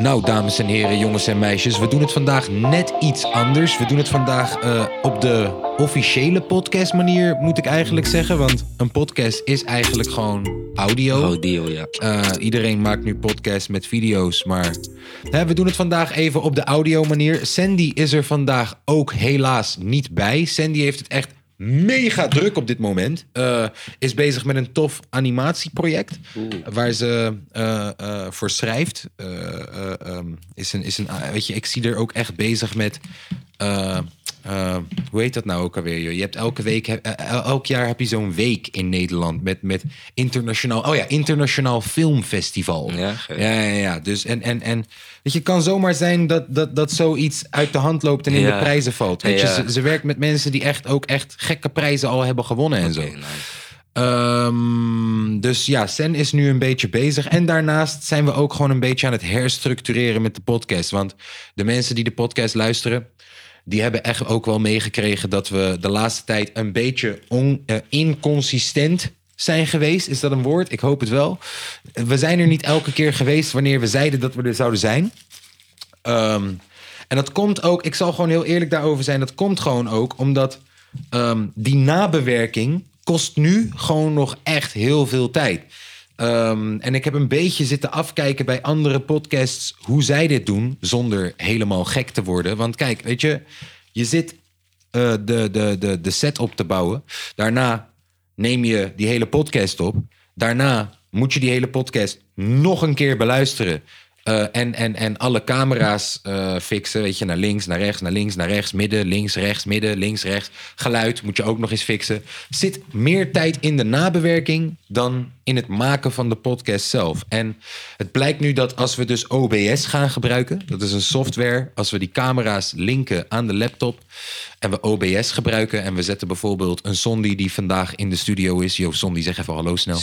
Nou, dames en heren, jongens en meisjes, we doen het vandaag net iets anders. We doen het vandaag eh, op de officiële podcast manier, moet ik eigenlijk zeggen. Want een podcast is eigenlijk gewoon audio. Audio, ja. Uh, iedereen maakt nu podcasts met video's, maar hè, we doen het vandaag even op de audio manier. Sandy is er vandaag ook helaas niet bij. Sandy heeft het echt mega druk op dit moment. Uh, is bezig met een tof animatieproject. Waar ze uh, uh, voor schrijft. Um, is een, is een, weet je, ik zie er ook echt bezig met. Uh, hoe heet dat nou ook alweer? Je hebt elke week, elk jaar heb je zo'n week in Nederland met, met internationaal, oh ja, internationaal filmfestival. Ja, ja, ja, ja. Dus en, en, en weet je, kan zomaar zijn dat, dat, dat zoiets uit de hand loopt en in Ja. de prijzen valt. Weet je, Ja. ze, ze werkt met mensen die echt ook echt gekke prijzen al hebben gewonnen en zo. Nice. Ehm, dus ja, Sen is nu een beetje bezig. En daarnaast zijn we ook gewoon een beetje aan het herstructureren met de podcast. Want de mensen die de podcast luisteren, die hebben echt ook wel meegekregen dat we de laatste tijd een beetje eh, inconsistent zijn geweest. Is dat een woord? Ik hoop het wel. We zijn er niet elke keer geweest wanneer we zeiden dat we er zouden zijn. Ehm, en dat komt ook, ik zal gewoon heel eerlijk daarover zijn, dat komt gewoon ook omdat ehm, die nabewerking kost nu gewoon nog echt heel veel tijd. Ehm, en ik heb een beetje zitten afkijken bij andere podcasts hoe zij dit doen, zonder helemaal gek te worden. Want kijk, weet je, je zit eh, de, de, de, de set op te bouwen. Daarna neem je die hele podcast op. Daarna moet je die hele podcast nog een keer beluisteren. Eh, en, en, en alle camera's eh, fixen. Weet je, naar links, naar rechts, naar links, naar rechts, midden, links, rechts, midden, links, rechts. Geluid moet je ook nog eens fixen. Zit meer tijd in de nabewerking dan in het maken van de podcast zelf. En het blijkt nu dat als we dus OBS gaan gebruiken, dat is een software, als we die camera's linken aan de laptop en we OBS gebruiken en we zetten bijvoorbeeld een Sondi die vandaag in de studio is. Yo, Sondi, zeg even hallo snel.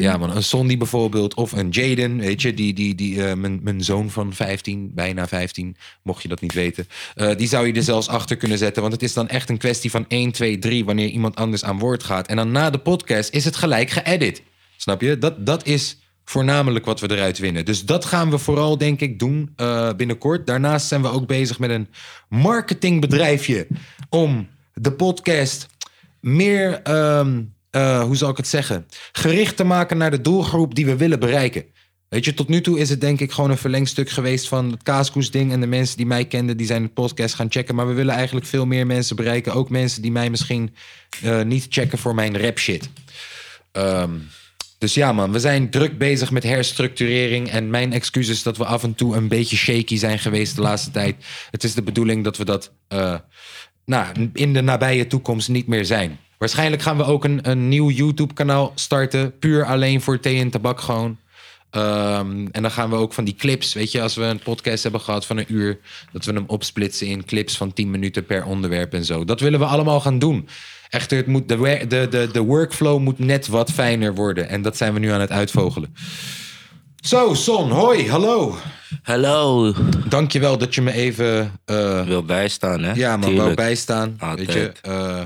Ja, man, een Sondi bijvoorbeeld. Of een Jaden, weet je, die, die, die, eh, mijn, mijn zoon van 15, bijna 15, mocht je dat niet weten. Eh, die zou je er zelfs achter kunnen zetten. Want het is dan echt een kwestie van 1, 2, 3 wanneer iemand anders aan woord gaat. En dan na de podcast is het gelijk geëdit. Snap je? Dat, dat is voornamelijk wat we eruit winnen. Dus dat gaan we vooral, denk ik, doen eh, binnenkort. Daarnaast zijn we ook bezig met een marketingbedrijfje om de podcast meer, ehm, eh, hoe zal ik het zeggen, gericht te maken naar de doelgroep die we willen bereiken. Weet je, tot nu toe is het denk ik gewoon een verlengstuk geweest van het kaaskoes-ding. En de mensen die mij kenden, die zijn de podcast gaan checken. Maar we willen eigenlijk veel meer mensen bereiken. Ook mensen die mij misschien eh, niet checken voor mijn rap shit. Ehm, dus ja, man, we zijn druk bezig met herstructurering. En mijn excuus is dat we af en toe een beetje shaky zijn geweest de laatste tijd. Het is de bedoeling dat we dat eh, nou, in de nabije toekomst niet meer zijn. Waarschijnlijk gaan we ook een, een nieuw YouTube-kanaal starten. Puur alleen voor thee en tabak gewoon. Ehm, en dan gaan we ook van die clips, weet je, als we een podcast hebben gehad van een uur, dat we hem opsplitsen in clips van 10 minuten per onderwerp en zo. Dat willen we allemaal gaan doen. Echter, het moet, de, de, de, de workflow moet net wat fijner worden. En dat zijn we nu aan het uitvogelen. Zo, Son, hoi, hallo. Hallo. Dankjewel dat je me even eh, Wil bijstaan, hè? ja, wou Tuurlijk. bijstaan. Altijd. Weet je, eh,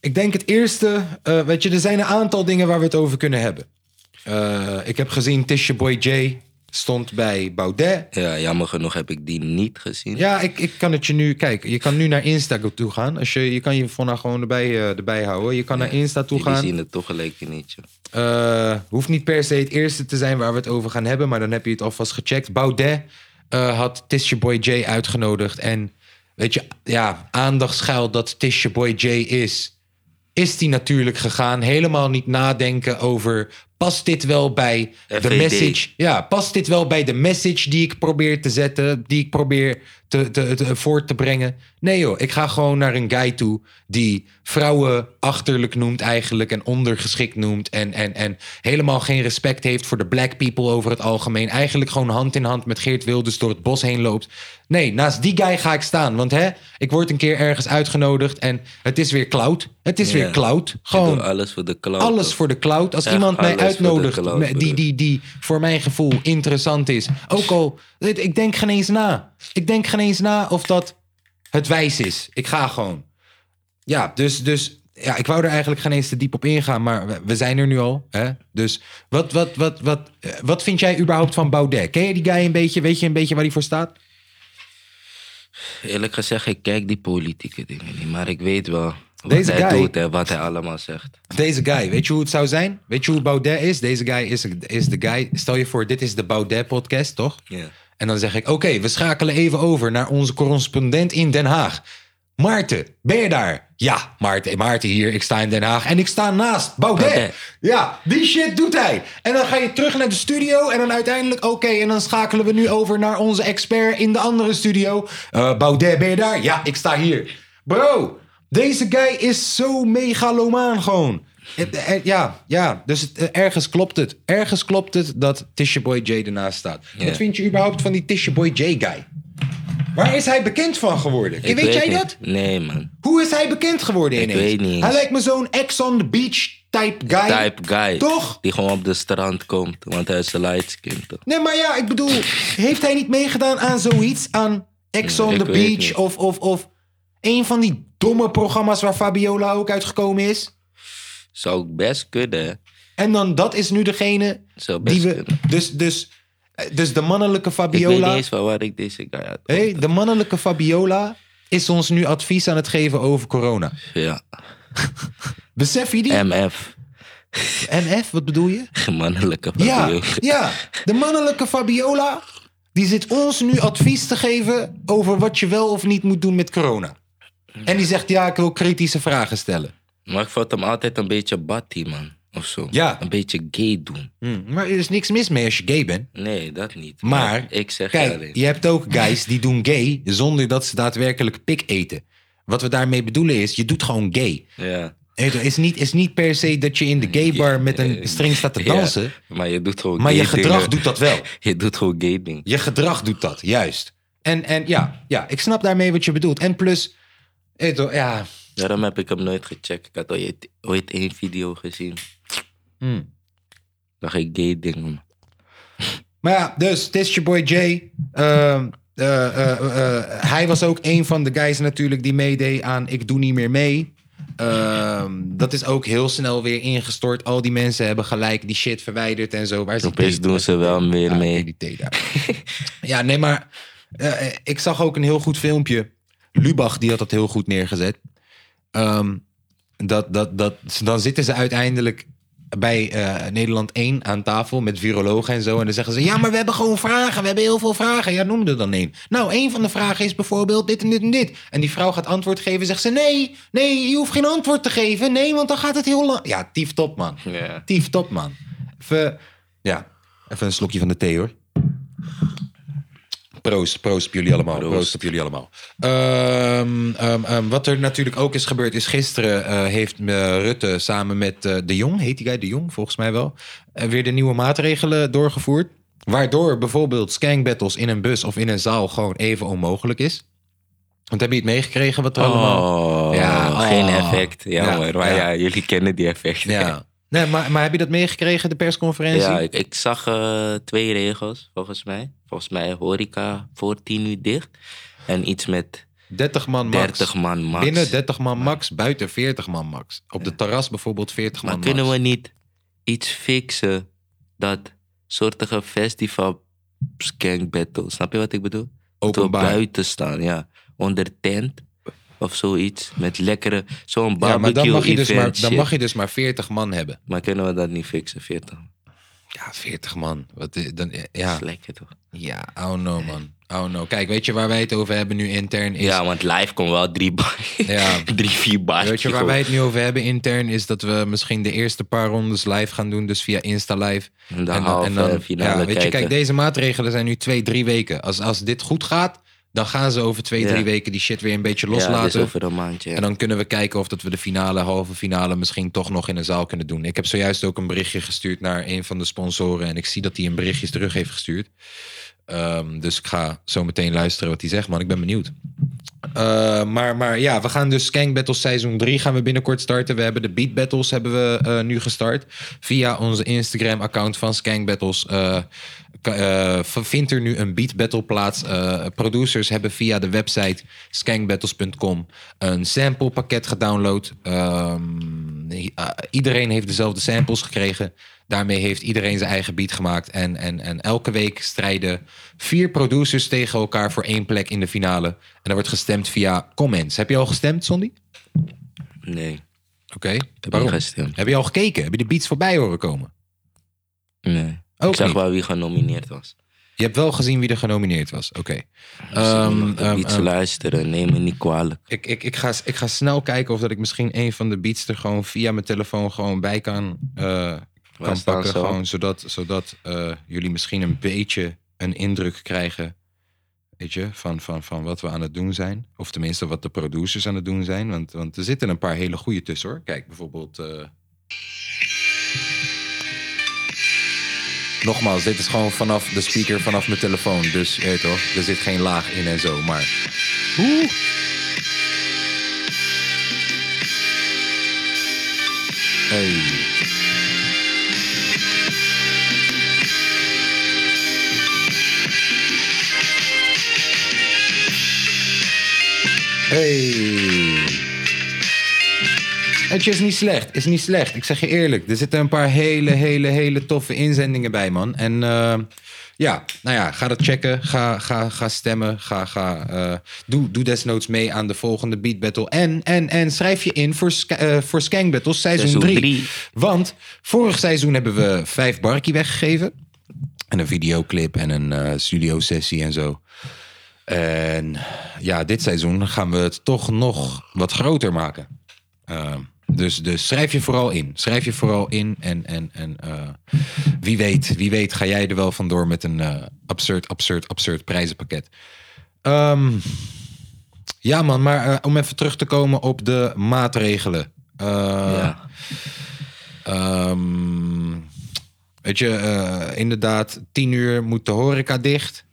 ik denk het eerste, eh, weet je, er zijn een aantal dingen waar we het over kunnen hebben. Ik heb gezien Tisha Boy J stond bij Baudet. Ja, jammer genoeg heb ik die niet gezien. Ja, ik, ik kan het je nu, kijk, je kan nu naar Insta toe gaan. Als je, je kan je van nou gewoon erbij, eh, erbij houden. Je kan naar Insta toe gaan. zien het toch gelijk niet, joh. Eh, hoeft niet per se het eerste te zijn waar we het over gaan hebben, maar dan heb je het alvast gecheckt. Baudet eh, had Tisha Boy J uitgenodigd. En weet je, ja, aandachtsgeil dat Tisha Boy J is, is die natuurlijk gegaan. Helemaal niet nadenken over, past dit wel bij de FVD. message? Ja, past dit wel bij de message die ik probeer te zetten, die ik probeer te, te, te, voort te brengen? Nee joh, ik ga gewoon naar een guy toe die vrouwen achterlijk noemt eigenlijk en ondergeschikt noemt en, en, en helemaal geen respect heeft voor de black people over het algemeen. Eigenlijk gewoon hand in hand met Geert Wilders door het bos heen loopt. Nee, naast die guy ga ik staan, want hè, ik word een keer ergens uitgenodigd en het is weer cloud. Het is weer cloud. Gewoon alles voor de cloud. alles voor de cloud. Als Echt iemand mij uitnodigt cloud, die, die, die voor mijn gevoel interessant is. Ook al, ik denk geen eens na. Ik denk geen eens na of dat het wijs is. Ik ga gewoon. Ja, dus, dus ja, ik wou er eigenlijk geen eens te diep op ingaan, maar we, we zijn er nu al. Hè? Dus wat, wat, wat, wat, eh, wat vind jij überhaupt van Baudet? Ken je die guy een beetje? Weet je een beetje waar hij voor staat? Eerlijk gezegd, ik kijk die politieke dingen niet. Maar ik weet wel wat Deze hij guy- doet en wat hij allemaal zegt. Deze guy, weet je hoe het zou zijn? Weet je hoe Baudet is? Deze guy is, is de guy. Stel je voor, dit is de Baudet-podcast, toch? Ja. En dan zeg ik: Oké, we schakelen even over naar onze correspondent in Den Haag. Maarten, ben je daar? Ja, Maarten, Maarten hier. Ik sta in Den Haag en ik sta naast Baudet. Ja, die shit doet hij. En dan ga je terug naar de studio en dan uiteindelijk, oké, en dan schakelen we nu over naar onze expert in de andere studio. Eh, Baudet, ben je daar? Ja, ik sta hier. Bro, deze guy is zo megalomaan gewoon. Eh, Ja, ja, dus het, eh, ergens klopt het. Ergens klopt het dat Tisha Boy J ernaast staat. Wat vind je überhaupt van die Tisha Boy J guy? Waar is hij bekend van geworden? Ik weet, jij niet. dat? Nee, man. Hoe is hij bekend geworden Ik ineens? weet niet. Hij lijkt me zo'n ex on the beach type guy. Type guy. Toch? Die gewoon op de strand komt, want hij is een light skin, toch? Nee, maar ja, ik bedoel, heeft hij niet meegedaan aan zoiets? Aan Ex on Ik the Beach of, of, of een van die domme programma's waar Fabiola ook uitgekomen is? Zou best kunnen? En dan dat is nu degene Zou best die we... kunnen. Dus, dus, dus de mannelijke Ik weet Fabiola... niet eens van waar ik deze guy had. Hey, de mannelijke Fabiola is ons nu advies aan het geven over corona. Ja. Besef je die? MF. MF, wat bedoel je? Mannelijke Ja, Fabio. ja, de mannelijke Fabiola, die zit ons nu advies te geven over wat je wel of niet moet doen met corona. En die zegt, ja, ik wil kritische vragen stellen. Maar ik vond hem altijd een beetje batty, man. Of zo. Ja. Een beetje gay doen. Hm, maar er is niks mis mee als je gay bent. Nee, dat niet. Maar, ik zeg kijk, alleen. je hebt ook guys die doen gay zonder dat ze daadwerkelijk pik eten. Wat we daarmee bedoelen is, je doet gewoon gay. Ja. Het is niet, is niet per se dat je in de gay bar met een string staat te ja, dansen. maar je doet gewoon Maar je gedrag dingen. doet dat wel. Je doet gewoon gay dingen. Je gedrag doet dat, juist. En, en ja, ja, ik snap daarmee wat je bedoelt. En plus, eh, ja, Daarom heb ik hem nooit gecheckt. Ik had ooit, ooit één video gezien. hmm. Dan ga ik gay dingen. Maar ja, dus, het is je boy Jay. Ehm, eh, eh, eh, hij was ook een van de guys natuurlijk die meedeed aan Ik Doe Niet Meer Mee. Ehm, dat is ook heel snel weer ingestort. Al die mensen hebben gelijk die shit verwijderd en zo. Waar Opeens doen ze wel meer Ja, mee. ja, nee, maar ik zag ook een heel goed filmpje. Lubach, die had dat heel goed neergezet. Ehm, dat, dat, dat, dan zitten ze uiteindelijk bij eh, Nederland 1 aan tafel met virologen en zo. En dan zeggen ze: Ja, maar we hebben gewoon vragen. We hebben heel veel vragen. Ja, noem er dan één. Nou, één van de vragen is bijvoorbeeld dit en dit en dit. En die vrouw gaat antwoord geven. Zegt ze: Nee, nee, je hoeft geen antwoord te geven. Nee, want dan gaat het heel lang. Ja, tief top, man. Tief top, man. Even, ja, even een slokje van de thee, hoor. Proost, proost op jullie allemaal. Proost, Proost. op jullie allemaal. Ehm, ehm, ehm, wat er natuurlijk ook is gebeurd, is gisteren eh, heeft eh, Rutte samen met eh, De Jong, heet die guy De Jong volgens mij wel, weer de nieuwe maatregelen doorgevoerd. Waardoor bijvoorbeeld skank battles in een bus of in een zaal gewoon even onmogelijk is. Want heb je het meegekregen wat er allemaal... Oh, Ja, geen oh. effect. Jammer. Ja, maar ja. ja. jullie kennen die effecten. Ja. Nee, maar, maar heb je dat meegekregen, de persconferentie? Ja, ik, ik zag eh, twee regels, volgens mij. Volgens mij horeca voor 10 uur dicht. En iets met 30 man max. 30 man max. Binnen 30 man max, buiten 40 man max. Op de terras bijvoorbeeld 40 maar man kunnen max. we niet iets fixen dat soortige festival skank battle, snap je wat ik bedoel? Dat we Openbaar. buiten staan, ja. Onder tent of zoiets. Met lekkere, zo'n Ja, barbecue maar dan mag, je dus maar, dan mag je dus maar 40 man hebben. Maar kunnen we dat niet fixen, 40? Ja, 40 man. Wat, is- dan, Dat ja, is lekker toch? ja, oh no man. Oh no. Kijk, weet je waar wij het over hebben nu intern? Is, Ja, want live komt wel drie, Ja. drie vier baardjes. Weet je waar wij het nu over hebben intern? Is dat we misschien de eerste paar rondes live gaan doen. Dus via Insta Live. En de halve finale ja, weet je, kijk, deze maatregelen zijn nu twee, drie weken. Als, als dit goed gaat, dan gaan ze over twee, drie weken die shit weer een beetje Ja, dus loslaten. over een maandje. En dan kunnen we kijken of dat we de finale, halve finale misschien toch nog in een zaal kunnen doen. Ik heb zojuist ook een berichtje gestuurd naar een van de sponsoren. En ik zie dat hij een berichtje terug heeft gestuurd. Ehm, dus ik ga zo meteen luisteren wat hij zegt, man. Ik ben benieuwd. Eh, maar, maar ja, we gaan dus Skank Battles seizoen 3 gaan we binnenkort starten. We hebben de Beat Battles hebben we eh, nu gestart. Via onze Instagram account van Skank Battles. eh, vindt er nu een beat battle plaats. Producers hebben via de website skankbattles.com een sample pakket gedownload. Ehm, eh, iedereen heeft dezelfde samples gekregen. Daarmee heeft iedereen zijn eigen beat gemaakt. En, en, en elke week strijden vier producers tegen elkaar voor één plek in de finale. En er wordt gestemd via comments. Heb je al gestemd, Sondi? Nee, Oké. heb Waarom? niet gestemd. Heb je al gekeken? Heb je de beats voorbij horen komen? Nee. Ook ik zag niet. wel wie genomineerd was. Je hebt wel gezien wie er genomineerd was. Oké. Ehm, moet ehm, iets ehm. luisteren, neem me niet kwalijk. Ik, ik, ik, ga, ik ga snel kijken of dat ik misschien een van de beats er gewoon via mijn telefoon gewoon bij kan, eh, kan pakken. Gewoon, zodat zodat eh, jullie misschien een beetje een indruk krijgen weet je, van, van, van wat we aan het doen zijn. Of tenminste wat de producers aan het doen zijn. Want, want er zitten een paar hele goede tussen hoor. Kijk, bijvoorbeeld... eh, Nogmaals, dit is gewoon vanaf de speaker, vanaf mijn telefoon. Dus je weet toch, er zit geen laag in en zo. Maar Oeh. Hey. Hey. Het is niet slecht, is niet slecht. Ik zeg je eerlijk, er zitten een paar hele, hele, hele toffe inzendingen bij, man. En eh, ja, nou ja, ga dat checken. Ga, ga, ga stemmen. Ga, ga, eh, doe, doe desnoods mee aan de volgende Beat Battle. En, en, en schrijf je in voor, eh, voor Skank Battles seizoen Seizoen 3. drie. Want vorig seizoen hebben we vijf barkie weggegeven. En een videoclip en een studio sessie en zo. En ja, dit seizoen gaan we het toch nog wat groter maken. Uh, dus, dus schrijf je vooral in. Schrijf je vooral in. En, en, en uh, wie, weet, wie weet ga jij er wel vandoor met een uh, absurd, absurd, absurd prijzenpakket. Um, ja man, maar uh, om even terug te komen op de maatregelen. ja. Um, weet je, inderdaad, tien uur moet de horeca dicht.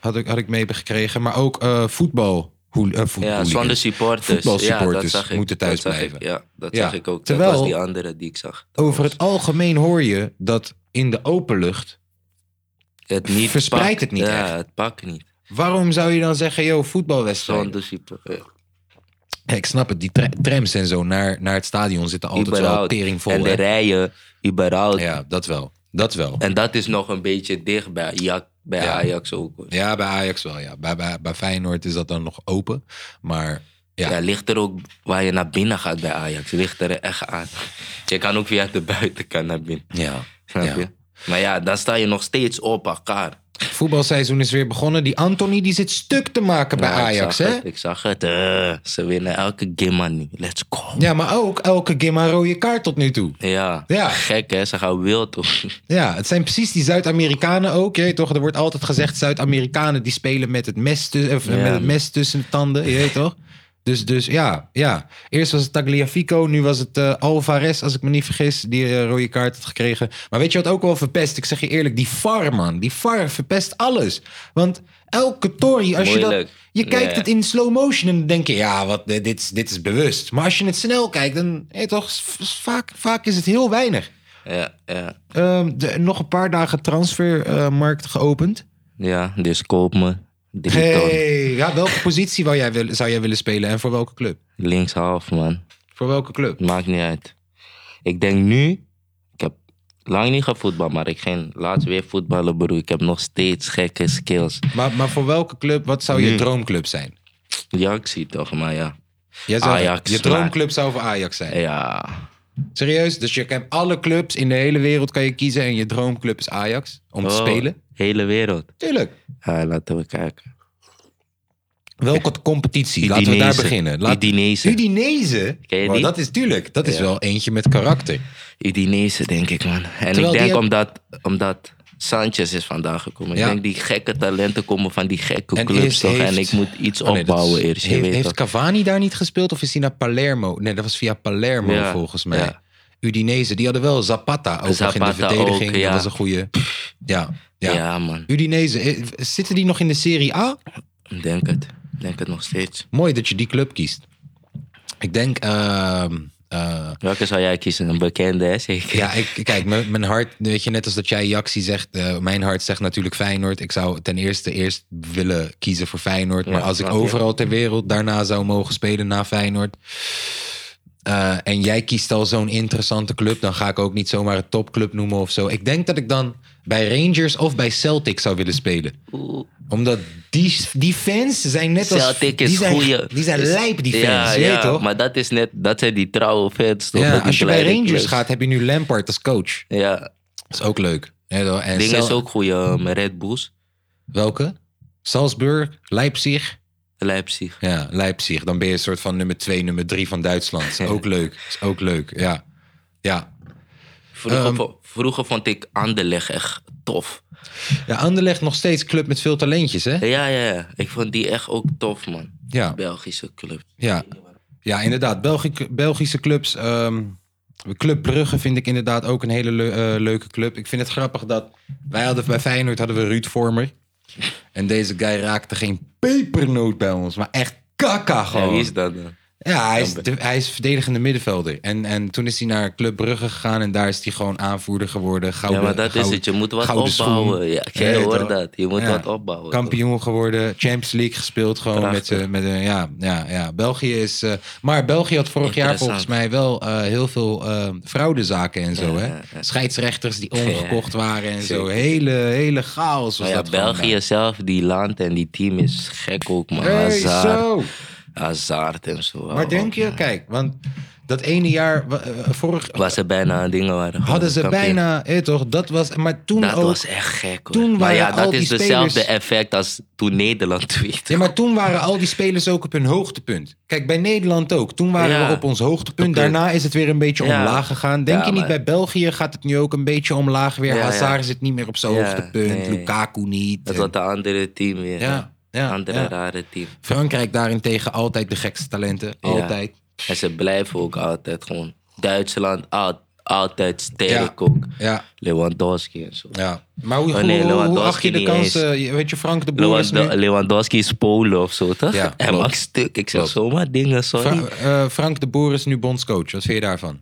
Had ik, had ik meegekregen. Maar ook uh, voetbal. Hoe, uh, voet, ja, zonder supporters. Voetbalsupporters ja, dat zag ik, moeten thuis dat blijven. Ik, ja, dat ja. zag ik ook. Terwijl, dat was die andere die ik zag. Over was... het algemeen hoor je dat in de openlucht... Het niet verspreidt het niet ja, echt. het pakt niet. Waarom zou je dan zeggen, joh, voetbalwedstrijd? Zonder supporters. Ja. Ik snap het, die tra trams en zo naar, naar het stadion zitten altijd überhaupt. wel tering vol. En de hè? rijen, überhaupt. Ja, dat wel. Dat wel. En dat is nog een beetje dicht bij, ja, bij ja. Ajax ook. Hoor. Ja, bij Ajax wel. Ja. Bij, bij, bij Feyenoord is dat dan nog open. Maar ja. ja. ligt er ook waar je naar binnen gaat bij Ajax. Ligt er echt aan. Je kan ook via de buitenkant naar binnen. Ja. Snap ja. je? Maar ja, dan sta je nog steeds op elkaar. Voetbalseizoen is weer begonnen. Die Anthony die zit stuk te maken bij ja, Ajax, ik hè? Het, ik zag het. Uh, ze winnen elke game nu. Let's go. Ja, maar ook elke een rode kaart tot nu toe. Ja, ja. gek hè. Ze gaan wild toch. Ja, het zijn precies die Zuid-Amerikanen ook. Je weet toch? Er wordt altijd gezegd Zuid-Amerikanen die spelen met het, mes of, ja. met het mes tussen de tanden. Je weet toch? Dus, dus ja, ja. Eerst was het Tagliafico, nu was het uh, Alvarez, als ik me niet vergis, die uh, rode kaart had gekregen. Maar weet je wat ook wel verpest? Ik zeg je eerlijk, die VAR, man. Die VAR verpest alles. Want elke Tory, als Moeilijk. je dat... Je kijkt Nee. het in slow motion en dan denk je, ja, wat, dit, dit, is- dit is bewust. Maar als je het snel kijkt, dan, hey, toch, vaak, vaak is het heel weinig. Ja, ja. Ehm, de, nog een paar dagen transfermarkt geopend. Ja, dus koop me. Hey, ja, welke positie wou jij willen, zou jij willen spelen en voor welke club? Linkshalf, man. Voor welke club? Maakt niet uit. Ik denk nu... Ik heb lang niet gevoetbald, maar ik ging laatst weer voetballen, broer. Ik heb nog steeds gekke skills. Maar, maar voor welke club, wat zou je Nu. droomclub zijn? Zie toch, maar ja. Jij zou, Ajax, je droomclub zou voor Ajax zijn. Ja, Serieus? Dus je kan alle clubs in de hele wereld kan je kiezen en je droomclub is Ajax om te Oh, spelen? Hele wereld. Tuurlijk. Ja, laten we kijken. Welke competitie? Laten we daar beginnen. Laat... Udinese. Udinese? Dat is tuurlijk. Dat is Ja. wel eentje met karakter. Udinese, denk ik, man. En Terwijl ik denk omdat, omdat Sanchez is vandaag gekomen. Ja. Ik denk die gekke talenten komen van die gekke En clubs toch. En ik moet iets Oh, nee, opbouwen is- eerst. Je Heeft, weet heeft. Cavani daar niet gespeeld of is hij naar Palermo? Nee, dat was via Palermo Ja, volgens mij. Udinese, die hadden wel Zapata ook nog in de verdediging. ook, ja. Dat was een goede. Ja, ja. Ja. man. Udinese, eh, zitten die nog in de Serie A? Ik denk het. denk het nog steeds. Mooi dat je die club kiest. Ik denk, ehm, eh, Welke zou jij kiezen? Een bekende, hè? Zeker. ja, ik, kijk, mijn, mijn hart, weet je, net als dat jij Jaxi zegt, eh, mijn hart zegt natuurlijk Feyenoord. Ik zou ten eerste eerst willen kiezen voor Feyenoord. Maar als ik overal ter wereld daarna zou mogen spelen na Feyenoord. Eh, en jij kiest al zo'n interessante club, dan ga ik ook niet zomaar een topclub noemen of zo. Ik denk dat ik dan bij Rangers of bij Celtic zou willen spelen. Oeh. Omdat die, die fans zijn net als... Celtic is die zijn. Die lijp, die fans. Ja, je weet ja, toch? maar dat is net, dat zijn die trouwe fans. Toch? Ja, als je bij Rangers clubs. gaat, heb je nu Lampard als coach. Ja, Dat is ook leuk. En ding is ook goede um, Red Bulls. Welke? Salzburg, Leipzig. Leipzig. Ja, Leipzig. Dan ben je een soort van nummer 2, nummer 3 van Duitsland. Is ook leuk. Is ook leuk, ja. Ja. Vroeger, Ehm. vroeger vond ik Anderlecht echt tof. Ja, Anderlecht nog steeds club met veel talentjes, hè? Ja, ja, ja. Ik vond die echt ook tof, man. Ja, Belgische club. ja. Ja, inderdaad. Belgi- Belgische clubs. ehm, Club Brugge vind ik inderdaad ook een hele eh, leuke club. Ik vind het grappig dat wij hadden bij Feyenoord hadden we Ruud Vormer. En deze guy raakte geen pepernoot bij ons, maar echt kaka Ja, gewoon. wie is dat dan? Ja, hij is, de- hij is verdedigende middenvelder. En, en toen is hij naar Club Brugge gegaan en daar is hij gewoon aanvoerder geworden. Ja, maar dat is het. Je moet wat opbouwen. Ja, Ja, je hoort dat. Je moet Ja. wat opbouwen. Kampioen geworden, Champions League gespeeld gewoon met, Prachtig. z'n- met een, ja, ja, ja. België is, eh, maar België had vorig jaar volgens mij wel eh, heel veel eh, fraudezaken en zo, hè? Scheidsrechters die omgekocht waren en zo. Hele, hele chaos was Maar ja, dat België zelf, die land en die team is gek ook, man. Hey, zo! Hazard en zo. Maar denk je, man. kijk, want dat ene jaar, eh, vorig, Was ze bijna dingen waren. hadden ze kampioen. bijna, eh, toch? Dat was, maar toen Dat ook. was echt gek hoor. Toen maar waren ja, dat is dezelfde spelers- effect als toen Nederland tweet. Ja, maar toen waren al die spelers ook op hun hoogtepunt. Kijk, bij Nederland ook. Toen waren Ja. we op ons hoogtepunt. Daarna is het weer een beetje Ja. omlaag gegaan. Denk Ja, je niet, maar- bij België gaat het nu ook een beetje omlaag weer. Hazard zit niet meer op zijn hoogtepunt. nee. Lukaku niet. Dat En- was andere team weer. ja, ja, andere ja. rare team. Frankrijk daarentegen altijd de gekste talenten. Ja. Altijd. En ze blijven ook altijd gewoon. Duitsland, al- altijd sterk ook. Ja, Lewandowski en zo. ja. Maar hoe, Oh, nee, hoe, hoe, hoe Lewandowski acht je de kansen? Weet je, Frank de Boer is nu... Lewandowski is Polen of zo, toch? Ja, Hij stuk. Ik zeg zomaar dingen, sorry. Fra- eh, Frank de Boer is nu bondscoach. Wat vind je daarvan?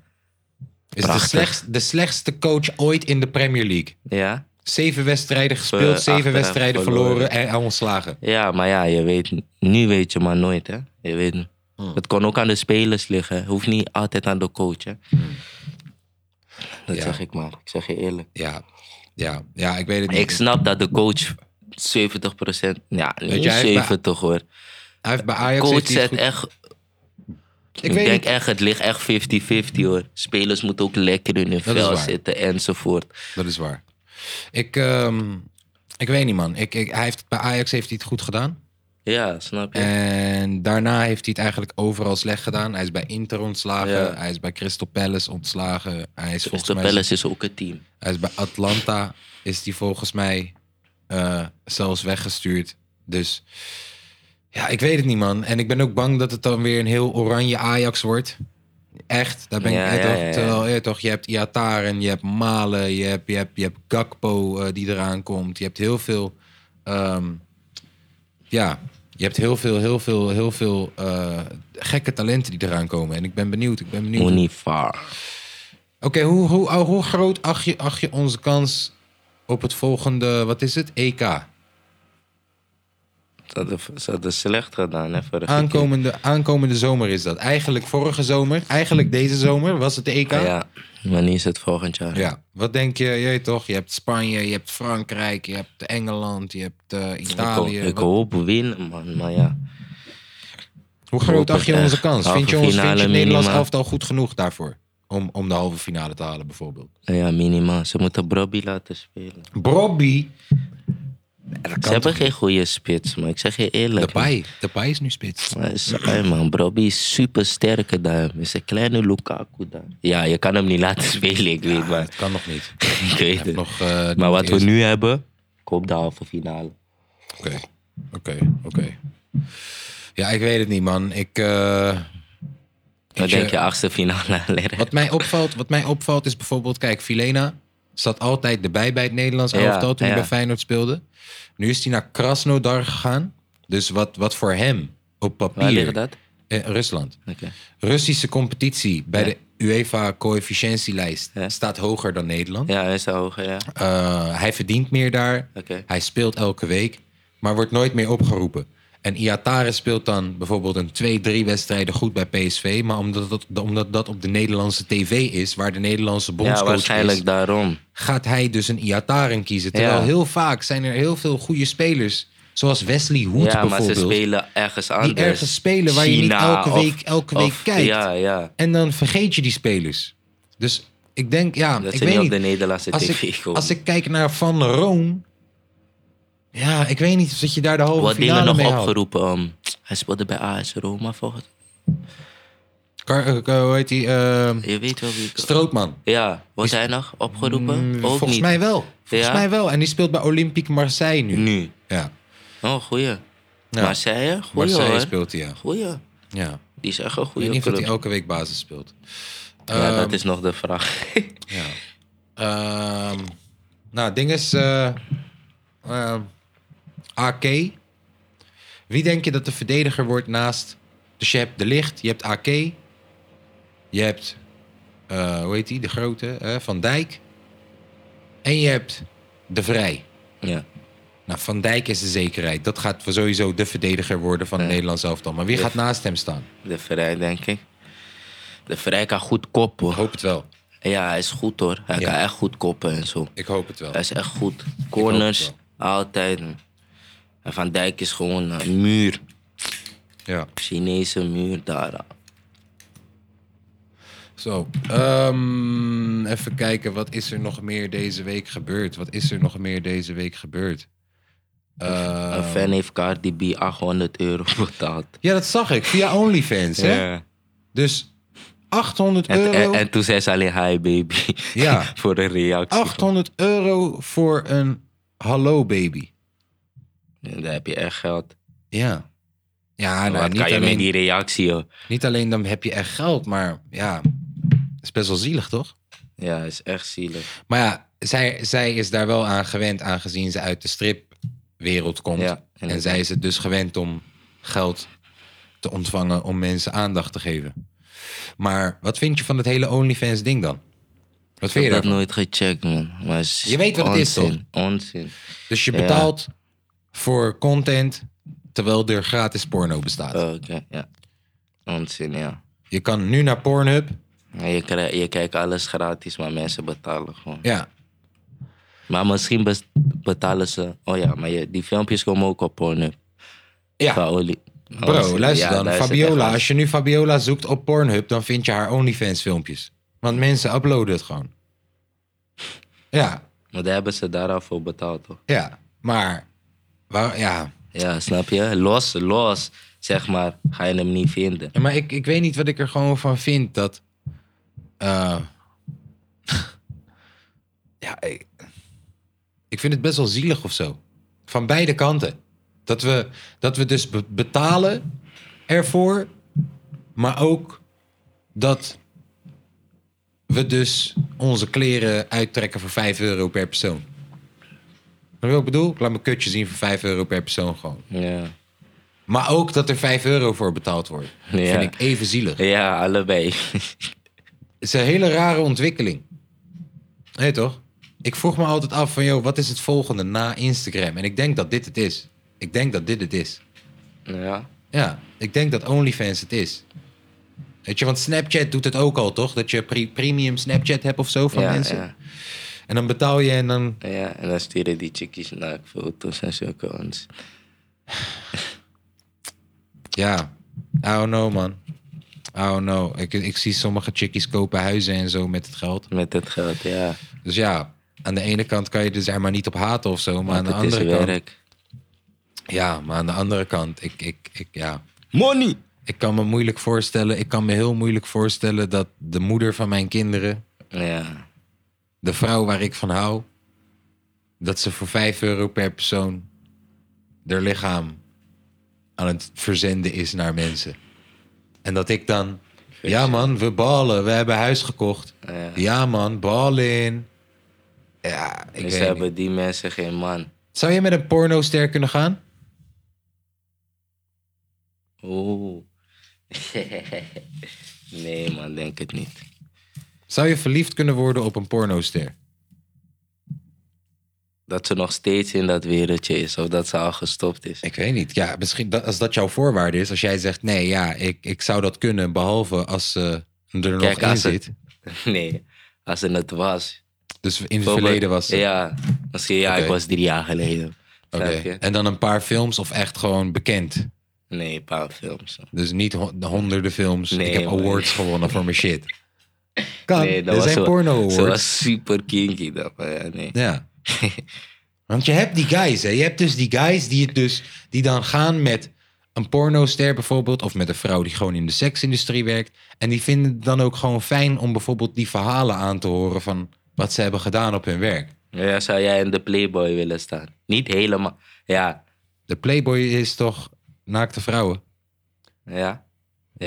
Is de, slechtst, de slechtste coach ooit in de Premier League. ja? Zeven wedstrijden gespeeld, Eh, zeven wedstrijden verloren, verloren. en ontslagen. ja, maar ja, je weet, nu weet je maar nooit, hè? Je weet, Hmm. het kon ook aan de spelers liggen. Hoeft niet altijd aan de coach, hè? Dat Ja. zeg ik maar. Ik zeg je eerlijk. Ja, ja, ja, ik weet het niet. Ik snap dat de coach 70%, ja, niet je, hij heeft bij- 70 hoor. Hij heeft bij Ajax Coach zet goed- echt, Ik denk niet. echt, het ligt echt 50-50 hoor. Spelers moeten ook lekker in hun Dat vel zitten enzovoort. Dat is waar. Ik, ehm, ik weet niet, man. Ik, ik, hij heeft, bij Ajax heeft hij het goed gedaan. Ja, snap je? En daarna heeft hij het eigenlijk overal slecht gedaan. Hij is bij Inter ontslagen. Ja. Hij is bij Crystal Palace ontslagen. Hij is volgens Crystal mij... Palace is ook een team. Hij is bij Atlanta. Is hij volgens mij eh, zelfs weggestuurd. Dus ja, ik weet het niet, man. En ik ben ook bang dat het dan weer een heel oranje Ajax wordt. Echt, daar ben ik ja, toch. ja, ja. Terwijl, eh, toch, je hebt Iataren, je hebt Malen, je hebt, je hebt, je hebt Gakpo eh, die eraan komt. Je hebt heel veel, ehm, ja, je hebt heel veel, heel veel, heel veel eh, gekke talenten die eraan komen. En ik ben benieuwd, ik ben benieuwd. Oké, hoe, hoe, hoe groot acht je, acht je onze kans op het volgende, wat is het, EK? Ze hadden, slecht gedaan, hè? vorige keer. Aankomende, aankomende zomer is dat. Eigenlijk vorige zomer, eigenlijk deze zomer was het de EK. Ja, maar nu is het volgend jaar. Ja, wat denk je? Je weet toch, je hebt Spanje, je hebt Frankrijk, je hebt Engeland, je hebt eh, Ik, Italië. ik Wat- hoop winnen, man. Maar ja, Hoe ik groot hoop acht je onze kans? Vind je, ons, vind je het Nederlands elftal goed genoeg daarvoor? Om, om de halve finale te halen bijvoorbeeld. ja, minimaal. Ze moeten Brobby laten spelen. Brobby. Ze hebben geen goede spits, maar ik zeg je eerlijk. Depay. Depay is nu spits. saai, man. Brobby is super sterke daar. Is een kleine Lukaku daar. Ja, je kan hem niet laten spelen, ik weet maar. Het kan nog niet. Ik weet het. Nog, eh, Maar wat we nu hebben, ik hoop de halve finale. Oké, oké, oké. Ja, ik weet het niet, man. Ik... Wat ik, denk eh, je, achtste finale? Wat mij opvalt, wat mij opvalt is bijvoorbeeld, kijk, Filena zat altijd erbij bij het Nederlands Ja, elftal toen hij bij Feyenoord speelde. Nu is hij naar Krasnodar gegaan. Dus wat, wat voor hem op papier... dat? Eh, Rusland. Oké. Russische competitie bij de UEFA-coëfficiëntielijst Ja. staat hoger dan Nederland. Ja, hij is hoger, ja. Eh, hij verdient meer daar. Hij speelt elke week, maar wordt nooit meer opgeroepen. En Iatare speelt dan bijvoorbeeld een twee, drie wedstrijden goed bij PSV. Maar omdat dat, omdat dat op de Nederlandse tv is, waar de Nederlandse Ja, bondscoach waarschijnlijk is, daarom. gaat hij dus een Iataren kiezen. Terwijl Ja. heel vaak zijn er heel veel goede spelers, zoals Wesley Hoed Ja, maar ze bijvoorbeeld. spelen ergens anders. die ergens spelen waar je niet elke of- week, elke week of- kijkt. Ja, ja. En dan vergeet je die spelers. Dus ik denk, ja, Dat ik weet niet niet. op de Nederlandse Als tv ik, komen. als ik kijk naar Van Roon. Ja, ik weet niet of dat je daar de halve Wordt dingen finale nog mee haalt. opgeroepen? Um, hij speelde bij AS Roma volgens Kar, eh, eh, hoe heet die? eh, Je weet wel wie ik... Strootman. Ja, wordt hij nog opgeroepen? Mm, Ook volgens niet. mij wel. Volgens Ja? mij wel. En die speelt bij Olympique Marseille nu. Nu. Ja. Oh, goeie. Ja. Marseille? Goeie Marseille hoor. speelt hij, ja. Goeie. ja. Die is echt een Ik weet goede niet of club. hij elke week basis speelt. Ja, Ehm, dat is nog de vraag. Ja. Ehm, nou, ding is... eh, ehm, AK. Wie denk je dat de verdediger wordt naast... Dus je hebt De Licht, je hebt AK. Je hebt... eh, hoe heet die? De grote. Van Dijk. En je hebt De Vrij. ja. Nou, Van Dijk is de zekerheid. Dat gaat sowieso de verdediger worden van het Ja. Nederlands elftal. Maar wie gaat naast hem staan? De Vrij, denk ik. De Vrij kan goed koppen. Ik hoop het wel. Ja, hij is goed hoor. Hij Ja. kan echt goed koppen en zo. Ik hoop het wel. Hij is echt goed. Corners, altijd. En Van Dijk is gewoon een muur. Ja. Chinese muur daar. Zo, ehm, even kijken. Wat is er nog meer deze week gebeurd? Wat is er nog meer deze week gebeurd? Ehm, Een fan heeft Cardi B 800 euro betaald. Ja, dat zag ik. Via OnlyFans, hè? Ja. Dus 800 En, euro. en, en toen zei ze alleen hi baby. Ja. Voor een reactie. 800 euro voor een hallo baby. En dan heb je echt geld. Ja. Ja, nou, Wat niet, kan je met alleen, die reactie joh? niet alleen dan heb je echt geld, maar ja, is best wel zielig, toch? Ja, is echt zielig. Maar ja, zij, zij is daar wel aan gewend, aangezien ze uit de stripwereld komt. Ja, en zij is het dus gewend om geld te ontvangen om mensen aandacht te geven. Maar wat vind je van het hele OnlyFans ding dan? Wat Ik vind je heb dat nooit gecheckt man. Maar Je weet wat het is, onzin, Onzin. Dus je Ja. Voor content terwijl er gratis porno bestaat. Oh, Oké, ja. Onzin, ja. Je kan nu naar Pornhub. Je, krijg, je kijkt alles gratis, maar mensen betalen gewoon. Ja, Maar misschien betalen ze... Oh ja, maar je, die filmpjes komen ook op Pornhub. ja. Van olie. Bro, luister Ja, dan. Fabiola, als je nu Fabiola zoekt op Pornhub, dan vind je haar OnlyFans filmpjes. Want mensen uploaden het gewoon. Ja, Maar daar hebben ze daar al voor betaald, toch? ja. Maar, waar, ja. Ja, snap je? Los, los, zeg maar, ga je hem niet vinden. Maar ik, ik weet niet wat ik er gewoon van vind dat. eh, ja, ik, ik vind het best wel zielig of zo. Van beide kanten. Dat we, dat we dus be- betalen ervoor, maar ook dat we dus onze kleren uittrekken voor 5 euro per persoon. Wat ik bedoel? Ik laat mijn kutje zien voor 5 euro per persoon gewoon. Ja, Maar ook dat er 5 euro voor betaald wordt. Ja. Vind ik even zielig. ja allebei. Het is een hele rare ontwikkeling. Nee, toch? Ik vroeg me altijd af van, joh, wat is het volgende na Instagram? En ik denk dat dit het is. Ik denk dat dit het is. ja, Ja, ik denk dat OnlyFans het is. Weet je, want Snapchat doet het ook al, toch? Dat je pre- premium Snapchat hebt of zo van ja, mensen. ja, En dan betaal je en dan... ja. En dan sturen die chickies naar foto's en zulke ons. Ja, I don't know, man. I don't know. Ik, ik zie sommige chickies kopen huizen en zo met het geld. Met het geld, ja. Dus ja, aan de ene kant kan je er zeg maar niet op haten of zo. Maar aan Want de het is andere kant... werk. Ja, maar aan de andere kant, ik, ik, ik, ja, Money! ik kan me moeilijk voorstellen, ik kan me heel moeilijk voorstellen dat de moeder van mijn kinderen, Ja, de vrouw waar ik van hou, dat ze voor 5 euro per persoon haar lichaam aan het verzenden is naar mensen. En dat ik dan, ja man, we ballen, we hebben huis gekocht. Ja. Ja man, ballen. Ja, ik dus weet hebben niet. die mensen geen man. Zou je met een pornoster kunnen gaan? Oeh. nee, man, denk het niet. Zou je verliefd kunnen worden op een pornoster? Dat ze nog steeds in dat wereldje is of dat ze al gestopt is. Ik weet niet. Ja, misschien dat, als dat jouw voorwaarde is. Als jij zegt, nee, ja, ik, ik zou dat kunnen, behalve als ze er nog in het- zit. Nee, als ze het was. Dus in het verleden was ze. Ja, misschien ja, ik was drie jaar geleden. Oké. En dan een paar films of echt gewoon bekend? Nee, een paar films. Dus niet ho- de honderden films. Nee, ik heb awards gewonnen voor mijn shit. Kan, Nee, dat er was zijn porno Ze awards. was super kinky. Maar ja, nee. Ja. Want je hebt die guys, hè. Je hebt dus die guys die, het dus, die dan gaan met een pornoster bijvoorbeeld... of met een vrouw die gewoon in de seksindustrie werkt... en die vinden het dan ook gewoon fijn om bijvoorbeeld die verhalen aan te horen... van wat ze hebben gedaan op hun werk. Ja, zou jij in de Playboy willen staan? Niet helemaal. Ja, De Playboy is toch naakte vrouwen? ja.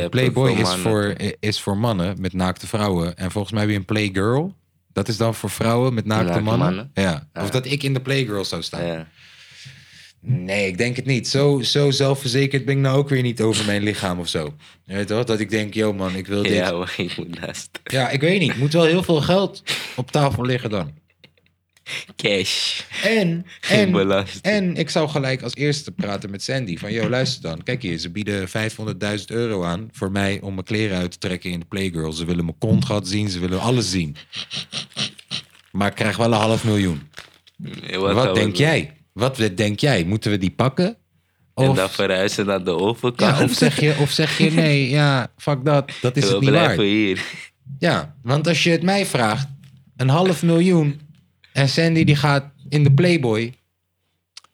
Playboy is voor, is voor mannen met naakte vrouwen. En volgens mij heb je een Playgirl. Dat is dan voor vrouwen met naakte, Naakte mannen. mannen. Ja. Of Ja. dat ik in de Playgirl zou staan. Ja. Nee, ik denk het niet. Zo, zo zelfverzekerd ben ik nou ook weer niet over mijn lichaam of zo. Je weet toch? Dat ik denk, yo man, ik wil dit. ja, Ja, ik moet naast. ik weet niet. Moet wel heel veel geld op tafel liggen dan. Cash. En, en, en ik zou gelijk als eerste praten met Sandy. Van, yo, luister dan. Kijk hier, ze bieden 500.000 euro aan voor mij om mijn kleren uit te trekken in de Playgirl. Ze willen mijn kontgat zien, ze willen alles zien. Maar ik krijg wel een half miljoen. Wat, denk jij? Wat denk jij? Moeten we die pakken? En Of, dan verhuizen naar de overkant. ja, of, zeg je, of zeg je nee, ja, fuck dat. Dat is we het niet blijven waard. hier. Ja, want als je het mij vraagt, een half miljoen en Sandy die gaat in de Playboy.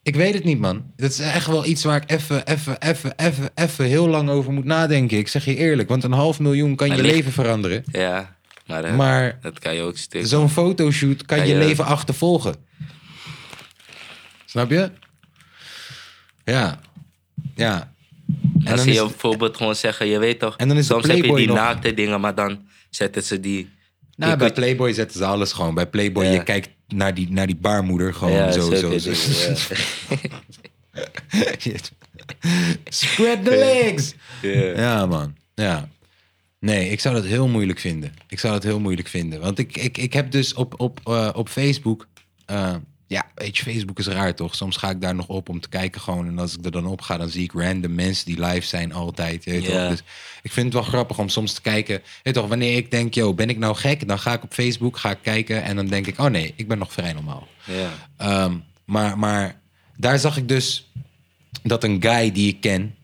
Ik weet het niet, man. Dat is echt wel iets waar ik even, even, even, even, even heel lang over moet nadenken. Ik zeg je eerlijk, want een half miljoen kan je ligt- leven veranderen. Ja, maar, Maar dat kan je ook stuk. zo'n fotoshoot kan Kan je je- leven achtervolgen. Snap je? Ja. Ja. En dan ze is je het- bijvoorbeeld gewoon zeggen, je weet toch, En dan is soms heb je die nog- naakte dingen, maar dan zetten ze die... Nou, bij Playboy zetten ze alles gewoon. Bij Playboy, Ja. je kijkt naar die, naar die baarmoeder gewoon ja, zo, zo, zo. Spread the legs! Ja, man. Ja. Nee, ik zou dat heel moeilijk vinden. Ik zou dat heel moeilijk vinden. Want ik, ik, ik heb dus op, op, eh, op Facebook... eh, ja, weet je, Facebook is raar toch? Soms ga ik daar nog op om te kijken gewoon. En als ik er dan op ga, dan zie ik random mensen die live zijn altijd. Weet toch? Dus ik vind het wel grappig om soms te kijken. Weet toch, wanneer ik denk, yo, ben ik nou gek? Dan ga ik op Facebook, ga ik kijken en dan denk ik... oh nee, ik ben nog vrij normaal. Ehm, maar, maar daar zag ik dus dat een guy die ik ken,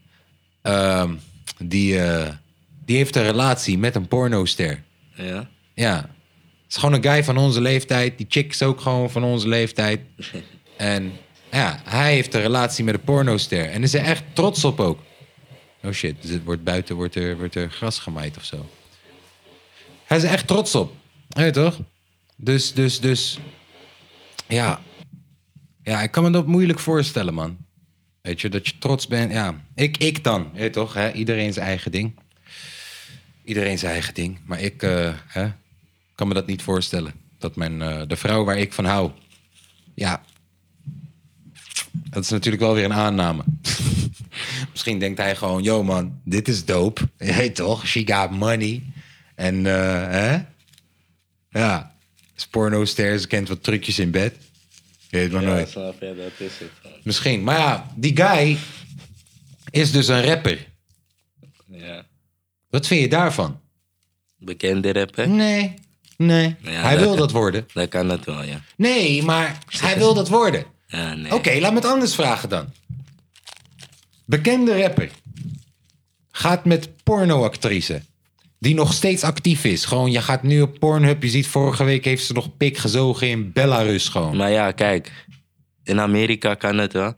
ehm, die, eh, die heeft een relatie met een pornoster. Ja. Ja. Het is gewoon een guy van onze leeftijd. Die chick is ook gewoon van onze leeftijd. En ja, hij heeft een relatie met een pornoster. En is er echt trots op ook. Oh shit, dus het wordt buiten wordt er, wordt er gras gemaaid of zo. Hij is er echt trots op. Weet je toch? Dus, dus, dus. Ja. Ja, ik kan me dat moeilijk voorstellen, man. Weet je, dat je trots bent. Ja, ik, ik dan. Weet je toch? Hè? Iedereen zijn eigen ding. Iedereen zijn eigen ding. Maar ik eh, hè, kan me dat niet voorstellen. Dat mijn, eh, de vrouw waar ik van hou. Ja. Dat is natuurlijk wel weer een aanname. Misschien denkt hij gewoon: yo man, dit is dope. Weet toch? She got money. En eh, hè? Ja. Is porno-ster, ze kent wat trucjes in bed. Je weet maar Ja, nooit. snap dat is het. Misschien. Maar ja, die guy is dus een rapper. Ja. Wat vind je daarvan? Bekende rapper? Nee. Nee. Ja, hij dat- wil dat worden. Dat kan het wel, ja. Nee, maar hij wil dat worden. Ja, nee. Oké, laat me het anders vragen dan. Bekende rapper. Gaat met pornoactrice. Die nog steeds actief is. Gewoon, je gaat nu op Pornhub. Je ziet, vorige week heeft ze nog pik gezogen in Belarus gewoon. Maar ja, kijk. In Amerika kan het wel.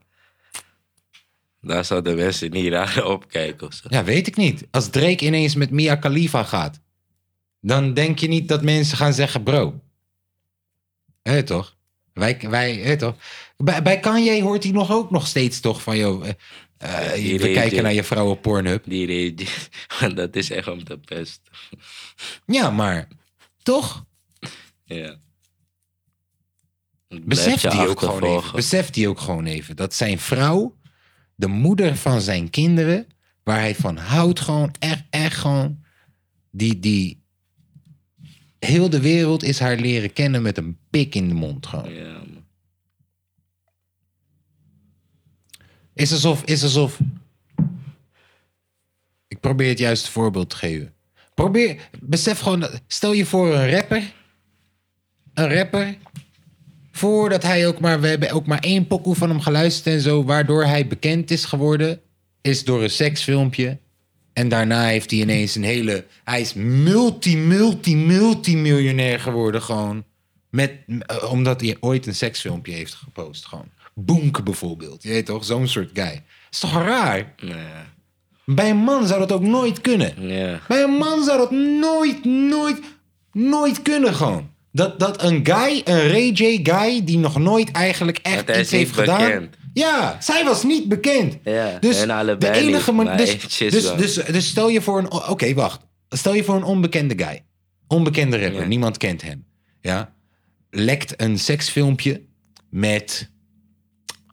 Daar zouden mensen niet raar opkijken of zo. Ja, weet ik niet. Als Drake ineens met Mia Khalifa gaat. Dan denk je niet dat mensen gaan zeggen, bro. Hé toch? Wij, wij hé toch? Bij, bij Kanye hoort hij nog ook nog steeds toch van, joh, eh, eh, we kijken naar je vrouw op Pornhub. Die reden. Dat is echt om te pesten. Ja, maar toch? Ja. Beseft hij ook gewoon even. achtervolgen. Beseft hij ook gewoon even dat zijn vrouw, de moeder van zijn kinderen, waar hij van houdt gewoon. Echt, echt gewoon. Die, die... Heel de wereld is haar leren kennen met een pik in de mond gewoon. Ja, man. Is alsof, is alsof. Ik probeer het juiste voorbeeld te geven. Probeer, besef gewoon, stel je voor een rapper. Een rapper. Voordat hij ook maar, we hebben ook maar één pokoe van hem geluisterd en zo, waardoor hij bekend is geworden, is door een seksfilmpje. En daarna heeft hij ineens een hele, hij is multi, multi, multimiljonair geworden gewoon. Met, eh, omdat hij ooit een seksfilmpje heeft gepost gewoon. Boenke bijvoorbeeld, je weet toch, zo'n soort guy. Is toch raar? Bij een man zou dat ook nooit kunnen. Bij een man zou dat nooit, nooit, nooit kunnen gewoon. Dat, dat een guy, een Ray J guy, die nog nooit eigenlijk echt iets heeft gedaan. Ja, zij was niet bekend. Ja, dus en allebei de enige niet, man- maar dus, dus, dus, dus stel je voor een. Oké, wacht. Stel je voor een onbekende guy. Onbekende rapper. Ja. Niemand kent hem. Ja. Lekt een seksfilmpje met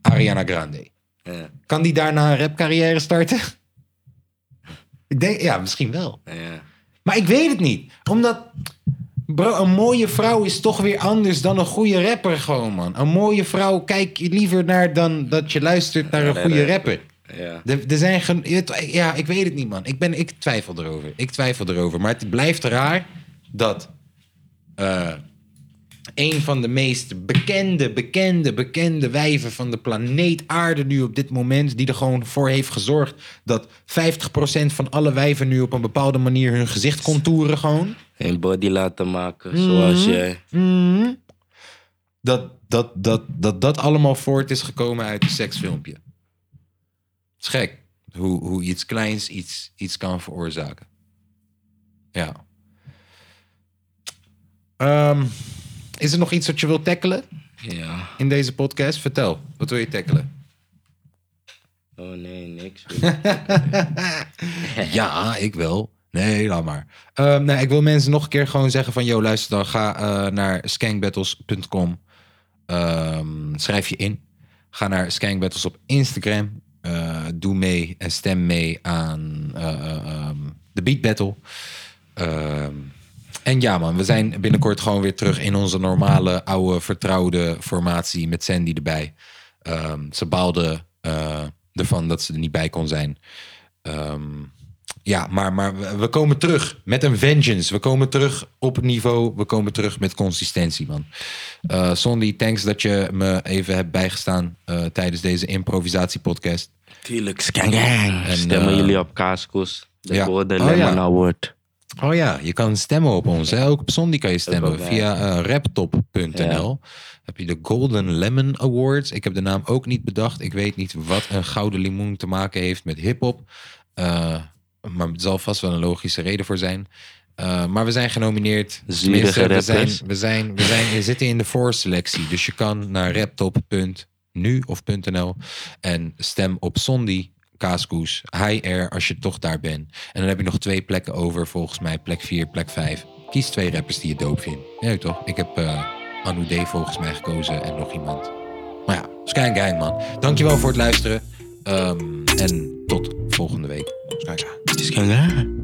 Ariana Grande. Ja. Kan die daarna een rapcarrière starten? Ik denk, ja, misschien wel. Ja. Maar ik weet het niet. Omdat, bro, een mooie vrouw is toch weer anders dan een goede rapper gewoon, man. Een mooie vrouw kijk je liever naar dan dat je luistert naar een goede rapper. Ja. Er, er zijn gen- ja, ik weet het niet, man. Ik, ben, ik twijfel erover. Ik twijfel erover. Maar het blijft raar dat eh, een van de meest bekende, bekende, bekende wijven van de planeet Aarde nu op dit moment, die er gewoon voor heeft gezorgd dat 50% van alle wijven nu op een bepaalde manier hun gezicht contouren gewoon. Een body laten maken, zoals jij. Mhm. Dat, dat, dat, dat dat allemaal voort is gekomen uit een seksfilmpje. Het is gek hoe, hoe iets kleins iets, iets kan veroorzaken. Ja. Ehm, is er nog iets wat je wilt tackelen Ja. in deze podcast? Vertel, wat wil je tackelen? Oh nee, niks. Ja, ik wel. Nee, laat maar. Ehm, nou, ik wil mensen nog een keer gewoon zeggen van... Yo, luister dan, ga eh, naar skankbattles.com. Ehm, schrijf je in. Ga naar Skankbattles op Instagram. Eh, doe mee en stem mee aan eh, eh, ehm, de Beat Battle. En ja man, we zijn binnenkort gewoon weer terug in onze normale, oude, vertrouwde formatie met Sandy erbij. Ehm, ze baalde eh, ervan dat ze er niet bij kon zijn. Ehm, ja, maar, maar we- komen terug met een vengeance. We komen terug op het niveau. We komen terug met consistentie, man. Eh Sondi, thanks dat je me even hebt bijgestaan eh, tijdens deze improvisatiepodcast. Tuurlijk, skangang. En, Stemmen eh, jullie op Kaaskoes. De ja. Golden Oh, Lemon ja. Award. Oh ja, je kan stemmen op ons. Hè? Ook op Sondi kan je stemmen. Via eh, raptop.nl heb je de Golden Lemon Awards. Ik heb de naam ook niet bedacht. Ik weet niet wat een gouden limoen te maken heeft met hip-hop. Eh, maar er zal vast wel een logische reden voor zijn. Eh, maar we zijn genomineerd. Tenminste, we zijn, we, zijn, we, zijn, we zitten in de voorselectie. Dus je kan naar raptop.nu of .nl en stem op Sondi, Kaaskoes, High Air als je toch daar bent. En dan heb je nog twee plekken over, volgens mij plek 4, plek 5. Kies twee rappers die je doop vindt. Ja, toch? Ik heb eh Anu D volgens mij gekozen en nog iemand. Maar ja, Sky Gang man. Dankjewel voor het luisteren. Ehm, en tot volgende week. Sky Gang. Skangang.